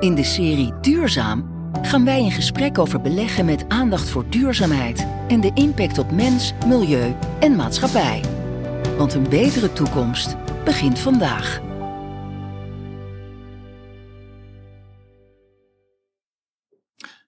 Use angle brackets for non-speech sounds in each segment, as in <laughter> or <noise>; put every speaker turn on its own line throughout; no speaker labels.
In de serie Duurzaam gaan wij in gesprek over beleggen met aandacht voor duurzaamheid en de impact op mens, milieu en maatschappij. Want een betere toekomst begint vandaag.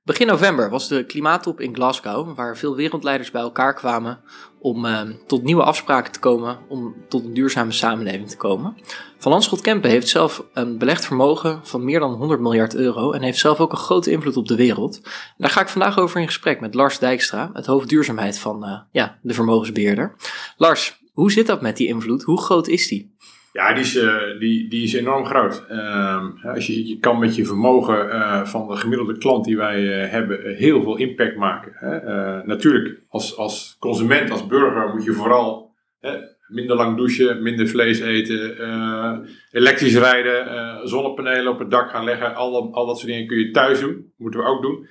Begin november was de klimaattop in Glasgow, waar veel wereldleiders bij elkaar kwamen om uh, tot nieuwe afspraken te komen, om tot een duurzame samenleving te komen. Van Landschot Kempen heeft zelf een belegd vermogen van meer dan 100 miljard euro en heeft zelf ook een grote invloed op de wereld. Daar ga ik vandaag over in gesprek met Lars Dijkstra, het hoofd duurzaamheid van uh, ja, de vermogensbeheerder. Lars, hoe zit dat met die invloed? Hoe groot is die?
Ja, die is, uh, die, die is enorm groot. Uh, als je, je kan met je vermogen uh, van de gemiddelde klant die wij hebben heel veel impact maken. Hè? natuurlijk, als, als consument, als burger moet je vooral minder lang douchen, minder vlees eten, elektrisch rijden, zonnepanelen op het dak gaan leggen. Al, al dat soort dingen kun je thuis doen, moeten we ook doen.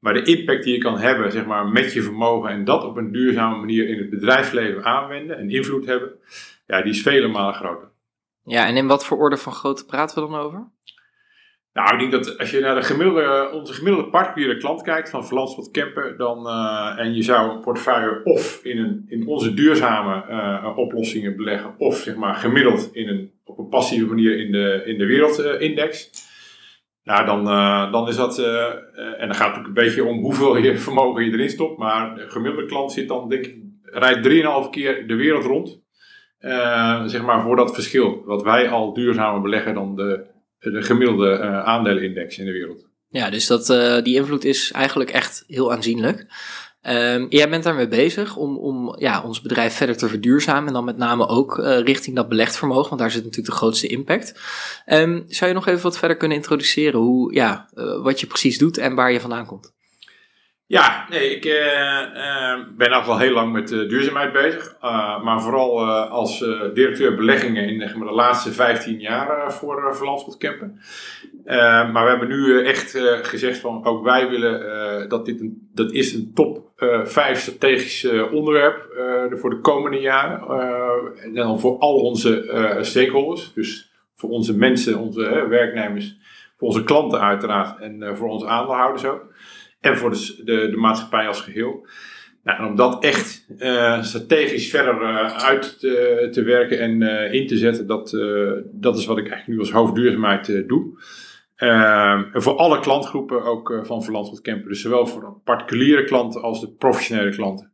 Maar de impact die je kan hebben zeg maar, met je vermogen en dat op een duurzame manier in het bedrijfsleven aanwenden en invloed hebben ja, die is vele malen groter.
Ja, en in wat voor orde van grootte praten we dan over?
Nou, ik denk dat als je naar de gemiddelde, onze gemiddelde particuliere klant kijkt van Verlandschot Kempen, dan, uh, en je zou een portefeuille of in, een, in onze duurzame uh, oplossingen beleggen, of zeg maar gemiddeld in een, op een passieve manier in de, in de wereldindex. nou, dan, uh, dan is dat, en dan gaat het natuurlijk een beetje om hoeveel je <laughs> vermogen je erin stopt, maar de gemiddelde klant zit dan, denk ik, rijdt 3,5 keer de wereld rond uh, zeg maar voor dat verschil. Wat wij al duurzamer beleggen dan de, de gemiddelde uh, aandelenindex in de wereld.
Ja, dus dat, uh, die invloed is eigenlijk echt heel aanzienlijk. Um, jij bent daarmee bezig om, om ja, ons bedrijf verder te verduurzamen. En dan met name ook richting dat belegd vermogen, want daar zit natuurlijk de grootste impact. Um, zou je nog even wat verder kunnen introduceren hoe, ja, wat je precies doet en waar je vandaan komt?
Ja, nee, ik uh, uh, ben al heel lang met uh, duurzaamheid bezig. maar vooral als directeur beleggingen in de laatste 15 jaar voor uh, Verlandschot maar we hebben nu echt gezegd van ook wij willen dat dit een, dat is een top 5 strategisch onderwerp voor de komende jaren. en dan voor al onze stakeholders. Dus voor onze mensen, onze werknemers, voor onze klanten uiteraard en voor onze aandeelhouders ook en voor de, de, de maatschappij als geheel. Nou, en om dat echt uh, strategisch verder uh, uit te, te, werken en uh, in te zetten, dat, dat is wat ik eigenlijk nu als hoofdduurzaamheid doe. en voor alle klantgroepen ook van Verlandschot Kempen. Dus zowel voor particuliere klanten als de professionele klanten.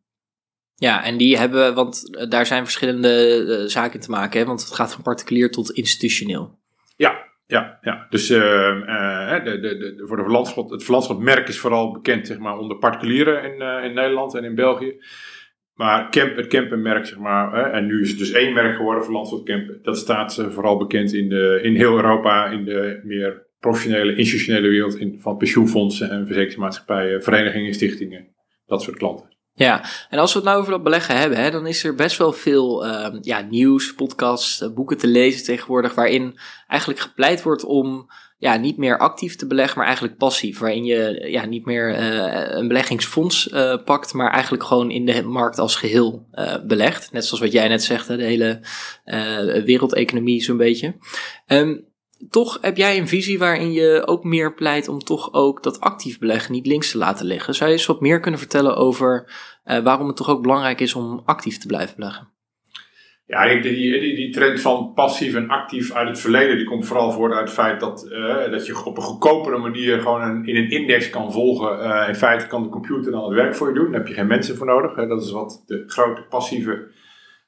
Ja, en die hebben, want daar zijn verschillende zaken te maken, hè? want het gaat van particulier tot institutioneel.
Ja, ja, ja. dus uh, uh, de, de, de, voor de Verlandschot, het Verlandschot-merk is vooral bekend zeg maar, onder particulieren in, uh, in Nederland en in België. Maar camp, het campenmerk, zeg maar, en nu is het dus één merk geworden, Verlandschot Campen. Dat staat vooral bekend in, de, in heel Europa, in de meer professionele, institutionele wereld in, van pensioenfondsen en verzekeringsmaatschappijen, verenigingen, stichtingen, dat soort klanten.
Ja, en als we het nou over dat beleggen hebben, hè, dan is er best wel veel uh, ja, nieuws, podcasts, uh, boeken te lezen tegenwoordig, waarin eigenlijk gepleit wordt om ja, niet meer actief te beleggen, maar eigenlijk passief. Waarin je ja, niet meer uh, een beleggingsfonds pakt, maar eigenlijk gewoon in de markt als geheel belegt. Net zoals wat jij net zegt, de hele wereldeconomie zo'n beetje. Um, toch heb jij een visie waarin je ook meer pleit om toch ook dat actief beleggen niet links te laten liggen. Zou je eens wat meer kunnen vertellen over uh, waarom het toch ook belangrijk is om actief te blijven beleggen?
Ja, die, die, die, trend van passief en actief uit het verleden, die komt vooral voort uit het feit dat, uh, dat je op een goedkopere manier gewoon in een index kan volgen. Uh, in feite kan de computer dan het werk voor je doen, daar heb je geen mensen voor nodig. Hè. Dat is wat de grote passieve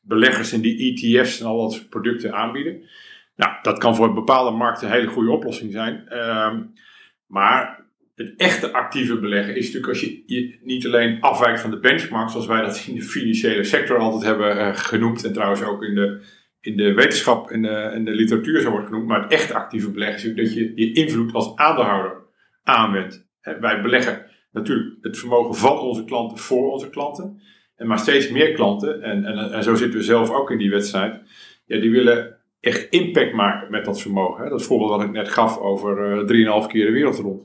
beleggers in die ETF's en al dat producten aanbieden. Nou, dat kan voor bepaalde markten een hele goede oplossing zijn. Um, maar het echte actieve beleggen is natuurlijk als je, je, niet alleen afwijkt van de benchmark, zoals wij dat in de financiële sector altijd hebben uh, genoemd, en trouwens ook in de, in de wetenschap en de, in de literatuur zo wordt genoemd, maar het echte actieve beleggen is dat je je invloed als aandeelhouder aanwendt. wij beleggen natuurlijk het vermogen van onze klanten voor onze klanten, en maar steeds meer klanten, en, en, en zo zitten we zelf ook in die wedstrijd, ja, die willen echt impact maken met dat vermogen. Hè? Dat voorbeeld wat ik net gaf over uh, 3,5 keer de wereld rond.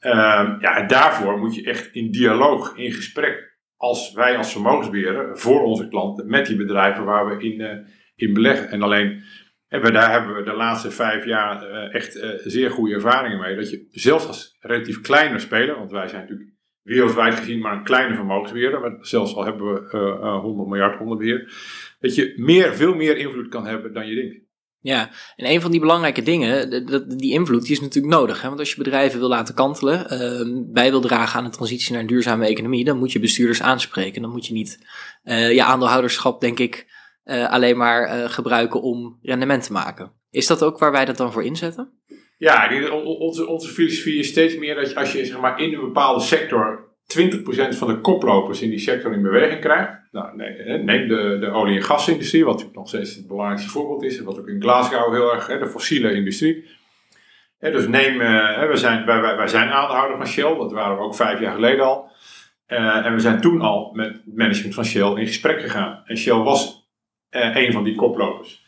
Uh, ja, en daarvoor moet je echt in dialoog, in gesprek, als wij als vermogensbeheerder, voor onze klanten, met die bedrijven waar we in, uh, in beleggen. En alleen En daar hebben we de laatste vijf jaar echt zeer goede ervaringen mee. Dat je zelfs als relatief kleine speler, want wij zijn natuurlijk wereldwijd gezien maar een kleine vermogensbeheerder, zelfs al hebben we 100 miljard onderbeheer, dat je meer, veel meer invloed kan hebben dan je denkt.
Ja, en een van die belangrijke dingen, die invloed, die is natuurlijk nodig. Hè? Want als je bedrijven wil laten kantelen, bij wil dragen aan de transitie naar een duurzame economie, dan moet je bestuurders aanspreken. Dan moet je niet uh, je aandeelhouderschap, denk ik, uh, alleen maar eh, gebruiken om rendement te maken. Is dat ook waar wij dat dan voor inzetten?
Ja, onze, onze filosofie is steeds meer dat je, als je zeg maar, in een bepaalde sector 20% van de koplopers in die sector in beweging krijgt. Nou, neem de, de olie- en gasindustrie, wat nog steeds het belangrijkste voorbeeld is. Wat ook in Glasgow heel erg, de fossiele industrie. dus neem, uh, we zijn, wij, wij, zijn aandeelhouder van Shell, dat waren we ook vijf jaar geleden al. Uh, en we zijn toen al met het management van Shell in gesprek gegaan. En Shell was uh, een van die koplopers.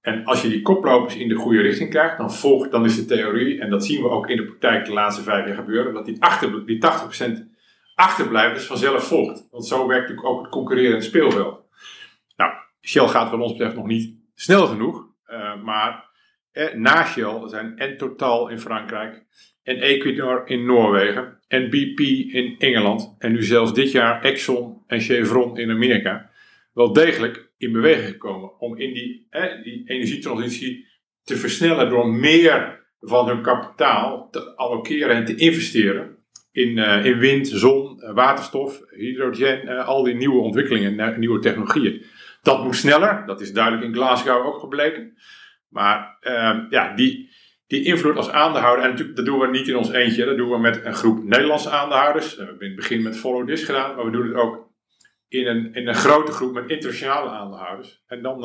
En als je die koplopers in de goede richting krijgt, dan volgt, dan is de theorie, en dat zien we ook in de praktijk de laatste vijf jaar gebeuren, dat die, die 80% achterblijvers vanzelf volgt. Want zo werkt natuurlijk ook het concurrerende speelveld. Nou, Shell gaat wat ons betreft nog niet snel genoeg. Uh, maar eh, na Shell zijn en Total in Frankrijk, en Equinor in Noorwegen, en BP in Engeland, en nu zelfs dit jaar Exxon en Chevron in Amerika, wel degelijk in beweging gekomen om in die, eh, die energietransitie te versnellen door meer van hun kapitaal te allokeren en te investeren in, uh, in wind, zon, uh, waterstof, hydrogen, uh, al die nieuwe ontwikkelingen, nieuwe technologieën. Dat moet sneller, dat is duidelijk in Glasgow ook gebleken. Maar ehm, ja, die, die invloed als aandeelhouder, en natuurlijk, dat doen we niet in ons eentje, dat doen we met een groep Nederlandse aandeelhouders. We hebben in het begin met Follow This gedaan, maar we doen het ook in een, in een grote groep met internationale aandeelhouders. En dan,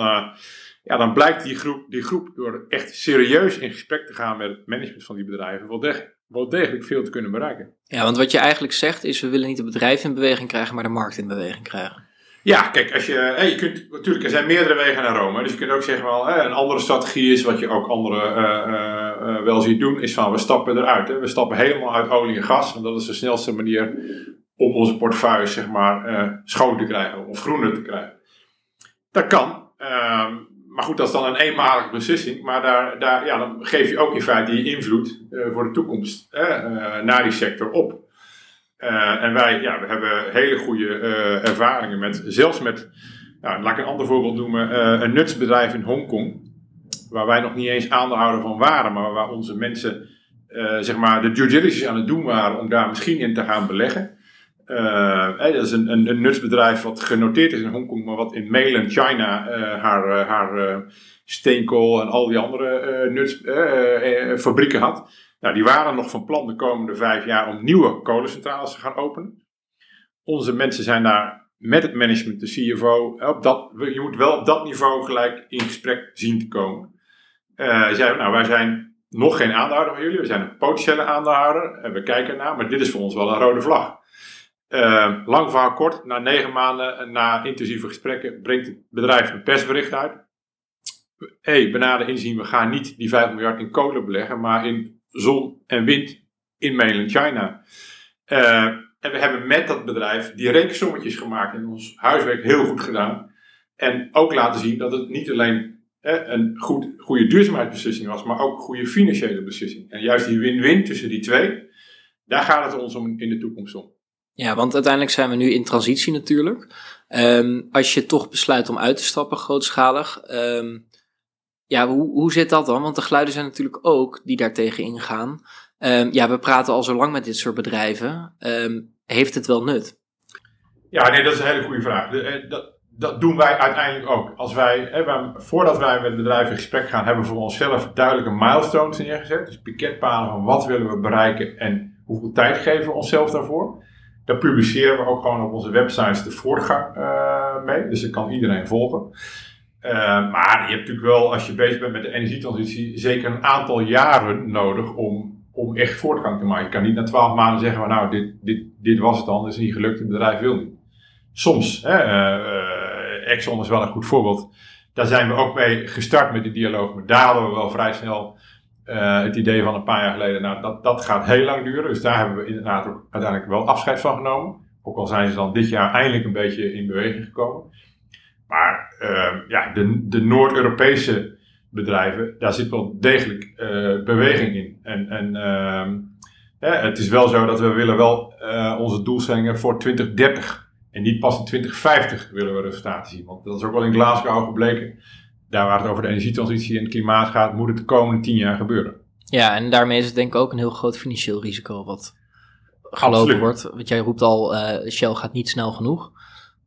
ja, dan blijkt die groep, die groep door echt serieus in gesprek te gaan met het management van die bedrijven wel degelijk wel degelijk veel te kunnen bereiken.
Ja, want wat je eigenlijk zegt is, we willen niet het bedrijf in beweging krijgen, maar de markt in beweging krijgen.
Ja, kijk, als je, je kunt, natuurlijk, er zijn meerdere wegen naar Rome. Dus je kunt ook zeggen, wel, een andere strategie is, wat je ook anderen uh, uh, wel ziet doen, is van we stappen eruit. Hè. We stappen helemaal uit olie en gas, want dat is de snelste manier om onze portefeuille zeg maar, schoon te krijgen of groener te krijgen. Dat kan. Ehm, maar goed, dat is dan een eenmalige beslissing. Maar daar, daar, ja, dan geef je ook in feite je invloed uh, voor de toekomst uh, naar die sector op. Uh, en wij ja, we hebben hele goede ervaringen met, zelfs met, nou, laat ik een ander voorbeeld noemen, een nutsbedrijf in Hongkong. Waar wij nog niet eens aandeelhouder van waren, maar waar onze mensen zeg maar de due diligence aan het doen waren om daar misschien in te gaan beleggen. Uh, dat is een, een, nutsbedrijf wat genoteerd is in Hongkong, maar wat in mainland China uh, haar, uh, haar steenkool en al die andere nutsfabrieken had. Nou, die waren nog van plan de komende vijf jaar om nieuwe kolencentrales te gaan openen. Onze mensen zijn daar met het management, de CFO, op dat, je moet wel op dat niveau gelijk in gesprek zien te komen. zeiden, nou, wij zijn nog geen aandeelhouder van jullie, we zijn een potentiële aandeelhouder en we kijken naar, maar dit is voor ons wel een rode vlag. Uh, lang verhaal kort, na negen maanden, na intensieve gesprekken, brengt het bedrijf een persbericht uit. hey, benader inzien, we gaan niet die 5 miljard in kolen beleggen, maar in zon en wind in mainland China. Uh, en we hebben met dat bedrijf die rekensommetjes gemaakt en ons huiswerk heel goed gedaan. En ook laten zien dat het niet alleen eh, een goed, goede duurzaamheidsbeslissing was, maar ook een goede financiële beslissing. En juist die win-win tussen die twee, daar gaat het ons om in de toekomst om.
Ja, want uiteindelijk zijn we nu in transitie natuurlijk. Um, als je toch besluit om uit te stappen grootschalig, um, ja, hoe, hoe zit dat dan? Want de geluiden zijn natuurlijk ook die daartegen ingaan. Um, ja, we praten al zo lang met dit soort bedrijven. heeft het wel nut?
Ja, nee, dat is een hele goede vraag. Eh, dat, dat doen wij uiteindelijk ook. Als wij, hè, voordat wij met bedrijven in gesprek gaan, hebben we voor onszelf duidelijke milestones neergezet. Dus piketpalen van wat willen we bereiken en hoeveel tijd geven we onszelf daarvoor. Daar publiceren we ook gewoon op onze websites de voortgang uh, mee. Dus dat kan iedereen volgen. Uh, maar je hebt natuurlijk wel, als je bezig bent met de energietransitie, zeker een aantal jaren nodig om, om echt voortgang te maken. Je kan niet na twaalf maanden zeggen, nou, dit, dit, dit was het dan, is niet gelukt, het bedrijf wil niet. Soms, hè, uh, Exxon is wel een goed voorbeeld. Daar zijn we ook mee gestart met die dialoog, daar hadden we wel vrij snel uh, het idee van een paar jaar geleden, nou, dat, dat gaat heel lang duren. Dus daar hebben we inderdaad ook uiteindelijk wel afscheid van genomen. Ook al zijn ze dan dit jaar eindelijk een beetje in beweging gekomen. Maar uh, ja, de, de Noord-Europese bedrijven, daar zit wel degelijk beweging in. En, en ehm, het is wel zo dat we willen wel onze doelstellingen voor 2030 en niet pas in 2050 willen we resultaten zien. Want dat is ook wel in Glasgow gebleken. Daar waar het over de energietransitie en het klimaat gaat, moet het de komende tien jaar gebeuren.
Ja, en daarmee is het denk ik ook een heel groot financieel risico wat gelopen wordt. Want jij roept al, uh, Shell gaat niet snel genoeg.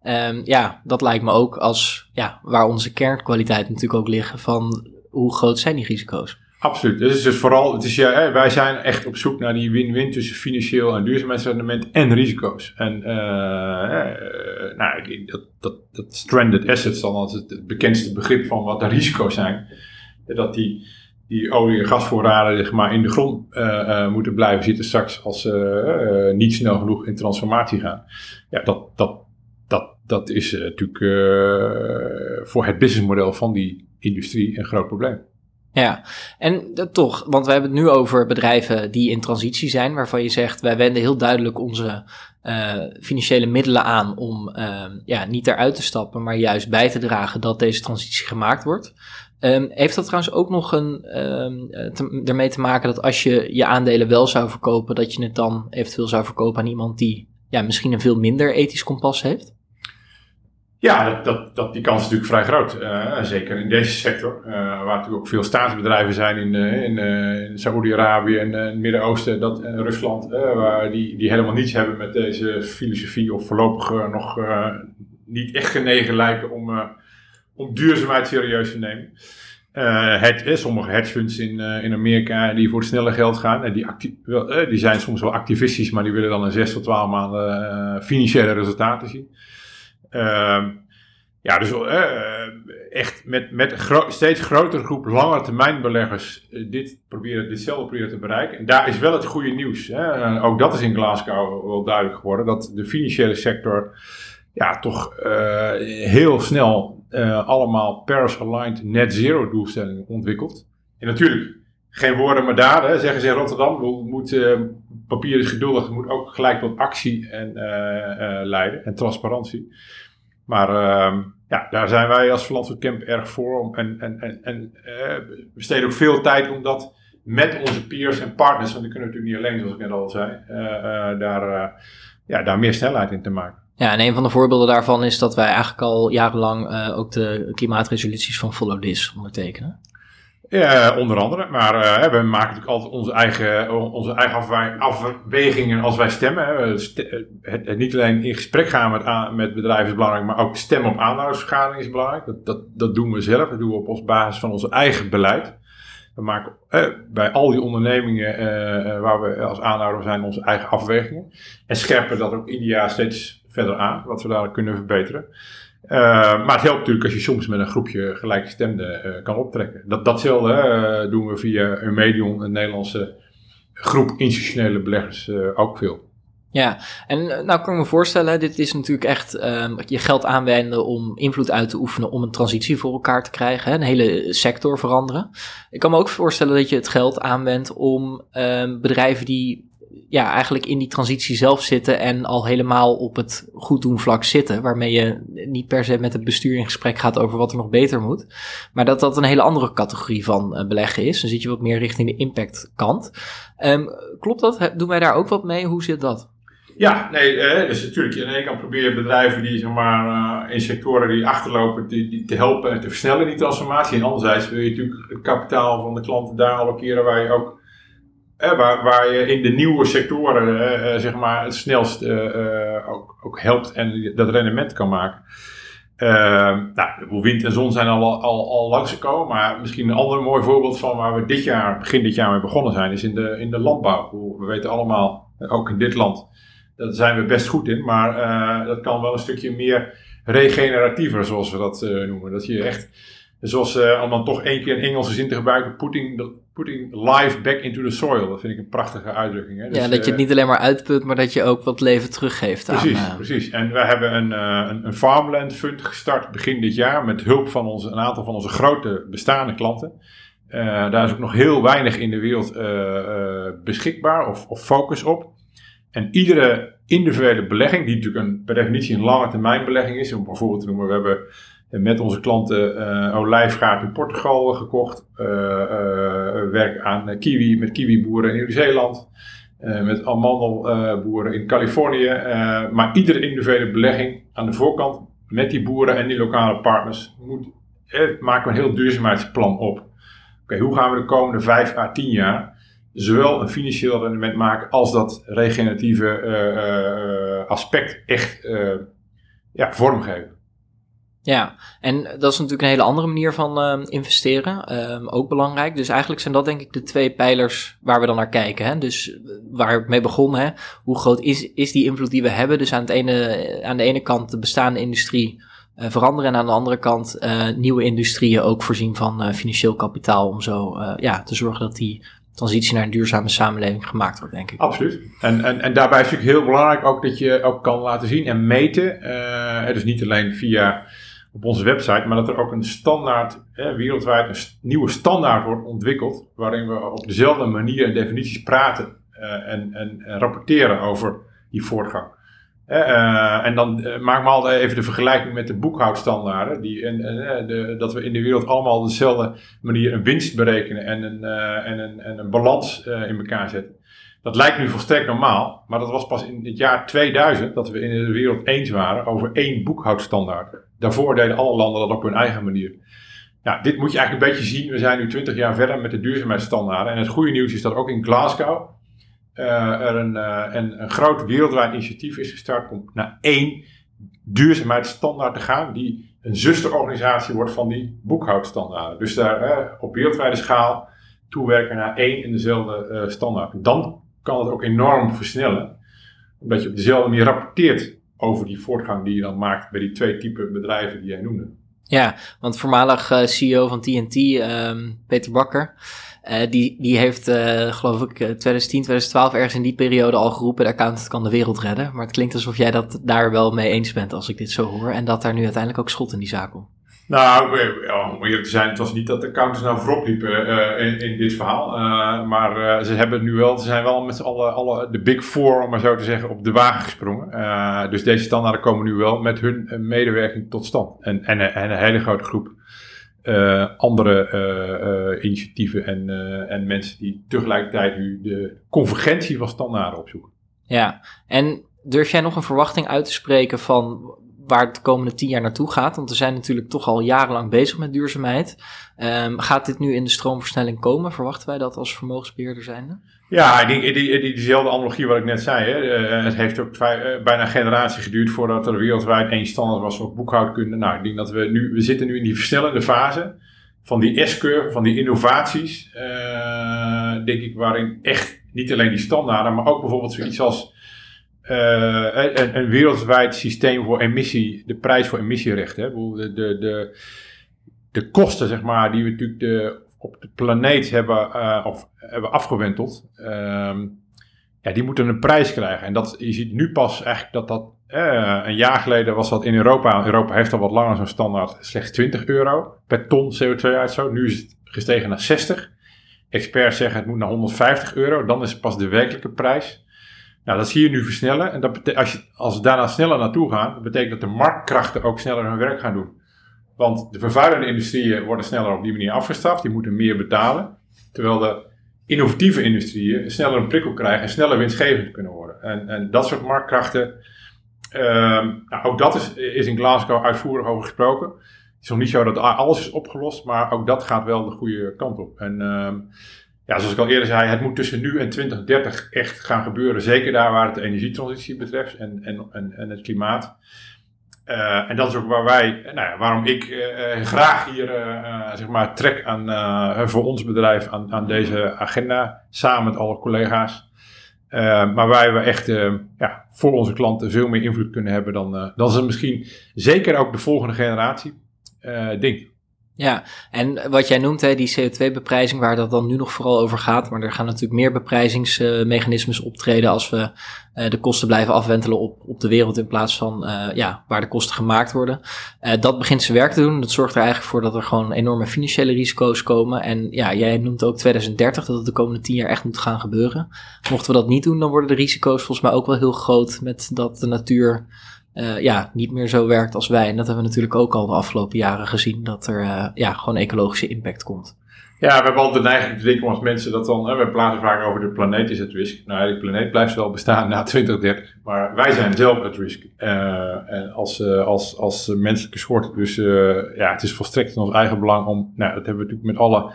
Um, ja, dat lijkt me ook als ja, waar onze kernkwaliteit natuurlijk ook liggen van hoe groot zijn die risico's.
Absoluut. Dus, dus vooral, het is, ja, wij zijn echt op zoek naar die win-win tussen financieel en duurzaamheidsrendement en risico's. En uh, nou, dat, dat, stranded assets dan als het, bekendste begrip van wat de risico's zijn. Dat die, die olie- en gasvoorraden maar, in de grond uh, moeten blijven zitten straks als ze niet snel genoeg in transformatie gaan. Ja, dat, dat, dat, dat is natuurlijk voor het businessmodel van die industrie een groot probleem.
Ja, en dat toch, want we hebben het nu over bedrijven die in transitie zijn, waarvan je zegt, wij wenden heel duidelijk onze uh, financiële middelen aan om uh, ja, niet eruit te stappen, maar juist bij te dragen dat deze transitie gemaakt wordt. Um, heeft dat trouwens ook nog een, um, ermee te maken dat als je je aandelen wel zou verkopen, dat je het dan eventueel zou verkopen aan iemand die ja, misschien een veel minder ethisch kompas heeft?
Ja, dat, dat, dat, die kans is natuurlijk vrij groot. Uh, zeker in deze sector, uh, waar natuurlijk ook veel staatsbedrijven zijn in, uh, in, in Saoedi-Arabië en het Midden-Oosten en Rusland, waar die, die helemaal niets hebben met deze filosofie of voorlopig nog niet echt genegen lijken om, om duurzaamheid serieus te nemen. het, sommige hedge funds in, in Amerika die voor het snelle geld gaan, die, die zijn soms wel activistisch, maar die willen dan in 6 tot 12 maanden financiële resultaten zien. Uh, ja, dus uh, echt met, met steeds grotere groep lange termijn beleggers uh, dit proberen, ditzelfde proberen te bereiken. En daar is wel het goede nieuws. Hè. Uh, ook dat is in Glasgow wel duidelijk geworden. Dat de financiële sector ja, toch heel snel allemaal Paris-aligned net zero doelstellingen ontwikkelt. En natuurlijk, geen woorden maar daden, zeggen ze in Rotterdam. Moet, papier is geduldig, moet ook gelijk tot actie en, leiden en transparantie. Maar uh, ja, daar zijn wij als Verlandse Camp erg voor. En, en, en, en uh, we besteden ook veel tijd om dat met onze peers en partners, want die kunnen natuurlijk niet alleen, zoals ik net al zei, uh, uh, daar, ja, daar meer snelheid in te maken.
Ja, en een van de voorbeelden daarvan is dat wij eigenlijk al jarenlang ook de klimaatresoluties van Follow This ondertekenen.
Ja, onder andere. Maar uh, we maken natuurlijk altijd onze eigen, onze eigen afwegingen als wij stemmen. Hè. Het, niet alleen in gesprek gaan met, met bedrijven is belangrijk, maar ook stemmen op aandeelhoudersvergadering is belangrijk. Dat, dat, dat doen we zelf. Dat doen we op ons basis van ons eigen beleid. We maken eh, bij al die ondernemingen waar we als aandeelhouder zijn onze eigen afwegingen. En scherpen dat ook ieder jaar steeds verder aan, wat we daar kunnen verbeteren. Uh, maar het helpt natuurlijk als je soms met een groepje gelijkgestemden uh, kan optrekken. Dat, datzelfde uh, doen we via een medium, een Nederlandse groep institutionele beleggers, ook veel.
Ja, en nou kan ik me voorstellen, dit is natuurlijk echt ehm, je geld aanwenden om invloed uit te oefenen om een transitie voor elkaar te krijgen, hè, een hele sector veranderen. Ik kan me ook voorstellen dat je het geld aanwendt om um, bedrijven die ja, eigenlijk in die transitie zelf zitten en al helemaal op het goeddoen vlak zitten. Waarmee je niet per se met het bestuur in gesprek gaat over wat er nog beter moet. Maar dat dat een hele andere categorie van uh, beleggen is. Dan zit je wat meer richting de impact kant. Um, klopt dat? Doen wij daar ook wat mee? Hoe zit dat?
Ja, nee, eh, dus natuurlijk. Aan de ene bedrijven die zeg maar, uh, in sectoren die achterlopen, die, die, te helpen en te versnellen die transformatie. En anderzijds wil je natuurlijk het kapitaal van de klanten daar allokeren waar je ook waar, waar je in de nieuwe sectoren uh, zeg maar het snelst uh, ook, ook helpt en dat rendement kan maken. nou, wind en zon zijn al, al, al langsgekomen, maar misschien een ander mooi voorbeeld van waar we dit jaar, begin dit jaar mee begonnen zijn, is in de, in de landbouw. We weten allemaal, ook in dit land, daar zijn we best goed in, maar dat kan wel een stukje meer regeneratiever, zoals we dat noemen. Dat je echt zoals om dan toch één keer een Engelse zin te gebruiken, putting, putting life back into the soil. Dat vind ik een prachtige uitdrukking. Hè?
Dus, ja, dat je het eh, niet alleen maar uitput, maar dat je ook wat leven teruggeeft
precies,
aan... Uh...
Precies, en wij hebben een, uh, een, een farmland fund gestart begin dit jaar met hulp van onze, een aantal van onze grote bestaande klanten. daar is ook nog heel weinig in de wereld beschikbaar of, of focus op. En iedere individuele belegging, die natuurlijk een, per definitie een lange termijn belegging is, om bijvoorbeeld te noemen, we hebben met onze klanten uh, olijfgaard in Portugal gekocht. werk aan kiwi met kiwiboeren in Nieuw-Zeeland. met amandelboeren in Californië. maar iedere individuele belegging aan de voorkant met die boeren en die lokale partners moet, maken we een heel duurzaamheidsplan op. Oké, hoe gaan we de komende vijf à tien jaar zowel een financieel rendement maken als dat regeneratieve uh, aspect echt uh, ja, vormgeven.
Ja, en dat is natuurlijk een hele andere manier van uh, investeren. Uh, ook belangrijk. Dus eigenlijk zijn dat denk ik de twee pijlers waar we dan naar kijken. Hè? Dus waar ik mee begon, hè? hoe groot is, is die invloed die we hebben? Dus aan, het ene, aan de ene kant de bestaande industrie uh, veranderen en aan de andere kant nieuwe industrieën ook voorzien van financieel kapitaal om zo ja, te zorgen dat die transitie naar een duurzame samenleving gemaakt wordt, denk ik.
Absoluut. En, en, en daarbij is natuurlijk heel belangrijk ook dat je ook kan laten zien en meten. Dus niet alleen via op onze website, maar dat er ook een standaard, eh, wereldwijd een nieuwe standaard wordt ontwikkeld, waarin we op dezelfde manier en definities praten uh, en, en, en, rapporteren over die voortgang. Uh, en dan uh, maak me altijd even de vergelijking met de boekhoudstandaarden. Die, de, dat we in de wereld allemaal op dezelfde manier een winst berekenen en een, en en een balans in elkaar zetten. Dat lijkt nu volstrekt normaal, maar dat was pas in het jaar 2000 dat we in de wereld eens waren over één boekhoudstandaard. Daarvoor deden alle landen dat op hun eigen manier. Ja, dit moet je eigenlijk een beetje zien. We zijn nu 20 jaar verder met de duurzaamheidsstandaarden. En het goede nieuws is dat ook in Glasgow uh, er een, uh, een, een, groot wereldwijd initiatief is gestart om naar één duurzaamheidsstandaard te gaan, die een zusterorganisatie wordt van die boekhoudstandaarden. Dus daar uh, op wereldwijde schaal toewerken naar één en dezelfde standaard. Dan kan het ook enorm versnellen, omdat je op dezelfde manier rapporteert over die voortgang die je dan maakt bij die twee typen bedrijven die jij noemde.
Ja, want voormalig CEO van TNT, um, ehm, Peter Bakker, uh, die, die heeft, uh, geloof ik, 2010, 2012 ergens in die periode al geroepen: de accountant kan de wereld redden. Maar het klinkt alsof jij dat daar wel mee eens bent als ik dit zo hoor. En dat daar nu uiteindelijk ook schot in die zaak komt.
Nou, om eerlijk te zijn, het was niet dat de accountants nou voorop liepen uh, in, in, dit verhaal. Uh, maar uh, ze hebben nu wel, ze zijn wel met alle, alle de big four, om maar zo te zeggen, op de wagen gesprongen. dus deze standaarden komen nu wel met hun medewerking tot stand. En, en, en een hele grote groep andere initiatieven en, en mensen die tegelijkertijd nu de convergentie van standaarden opzoeken.
Ja, en durf jij nog een verwachting uit te spreken van waar het de komende tien jaar naartoe gaat. Want we zijn natuurlijk toch al jarenlang bezig met duurzaamheid. Um, gaat dit nu in de stroomversnelling komen? Verwachten wij dat als vermogensbeheerder zijnde?
Ja, denk die, die, diezelfde analogie wat ik net zei. Hè. Uh, het heeft ook uh, bijna een generatie geduurd voordat er wereldwijd één standaard was voor boekhoudkunde. Nou, ik denk dat we nu, we zitten nu in die versnellende fase van die S-curve, van die innovaties. Uh, denk ik, waarin echt niet alleen die standaarden, maar ook bijvoorbeeld zoiets als een, een, wereldwijd systeem voor emissie, de prijs voor emissierechten. De, de, de, de kosten, zeg maar, die we natuurlijk de, op de planeet hebben, uh, of, hebben afgewenteld, uh, ja, die moeten een prijs krijgen. En dat, je ziet nu pas eigenlijk dat dat, uh, een jaar geleden was dat in Europa, Europa heeft al wat langer zo'n standaard, slechts 20 euro per ton CO2-uitstoot. Nu is het gestegen naar 60. Experts zeggen het moet naar 150 euro, dan is het pas de werkelijke prijs. Nou, dat zie je nu versnellen. En dat als, je, als we daarna sneller naartoe gaan, betekent dat de marktkrachten ook sneller hun werk gaan doen. Want de vervuilende industrieën worden sneller op die manier afgestraft, die moeten meer betalen. Terwijl de innovatieve industrieën sneller een prikkel krijgen en sneller winstgevend kunnen worden. En, en dat soort marktkrachten, um, nou, ook dat is, is in Glasgow uitvoerig over gesproken. Het is nog niet zo dat alles is opgelost, maar ook dat gaat wel de goede kant op. En um, ja, zoals ik al eerder zei, het moet tussen nu en 2030 echt gaan gebeuren. Zeker daar waar het de energietransitie betreft en, en, en, en het klimaat. Uh, en dat is ook waar wij, nou ja, waarom ik uh, graag hier zeg maar trek aan, voor ons bedrijf aan, aan deze agenda, samen met alle collega's. maar waar we echt ja, voor onze klanten veel meer invloed kunnen hebben dan, dan ze misschien zeker ook de volgende generatie denkt.
Ja, en wat jij noemt, hè, die CO2-beprijzing, waar dat dan nu nog vooral over gaat, maar er gaan natuurlijk meer beprijzingsmechanismes optreden als we uh, de kosten blijven afwentelen op, op de wereld in plaats van uh, ja, waar de kosten gemaakt worden. Uh, dat begint zijn werk te doen. Dat zorgt er eigenlijk voor dat er gewoon enorme financiële risico's komen. En ja, jij noemt ook 2030 dat het de komende tien jaar echt moet gaan gebeuren. Mochten we dat niet doen, dan worden de risico's volgens mij ook wel heel groot met dat de natuur uh, ja, niet meer zo werkt als wij. En dat hebben we natuurlijk ook al de afgelopen jaren gezien, dat er uh, ja, gewoon ecologische impact komt.
Ja, we hebben altijd de neiging te denken als mensen dat dan, hè, we praten vaak over de planeet is het risk. Nou, die planeet blijft wel bestaan na <laughs> 2030, maar wij zijn zelf het risk. Uh, en als, als, als menselijke schort. Dus ja, het is volstrekt in ons eigen belang om, nou, dat hebben we natuurlijk met alle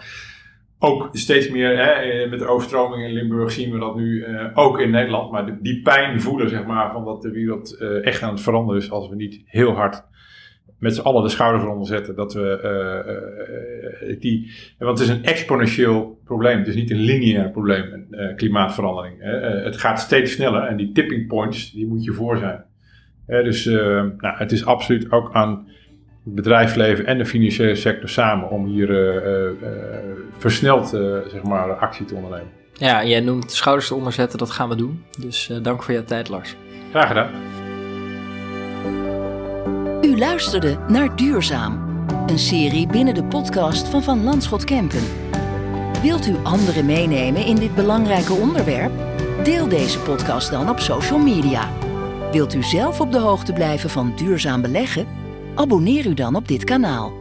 ook steeds meer hè, eh, met de overstroming in Limburg zien we dat nu uh, ook in Nederland. Maar die pijn voelen, zeg maar, van dat de wereld uh, echt aan het veranderen is als we niet heel hard met z'n allen de schouders eronder zetten. Dat we uh, die. Want het is een exponentieel probleem. Het is niet een lineair probleem, klimaatverandering. het gaat steeds sneller en die tipping points, die moet je voor zijn. dus nou, het is absoluut ook aan het bedrijfsleven en de financiële sector samen om hier versneld zeg maar, actie te ondernemen.
Ja, jij noemt schouders eronder zetten, dat gaan we doen. Dus dank voor jouw tijd, Lars.
Graag gedaan.
U luisterde naar Duurzaam, een serie binnen de podcast van Van Landschot Kempen. Wilt u anderen meenemen in dit belangrijke onderwerp? Deel deze podcast dan op social media. Wilt u zelf op de hoogte blijven van duurzaam beleggen? Abonneer u dan op dit kanaal.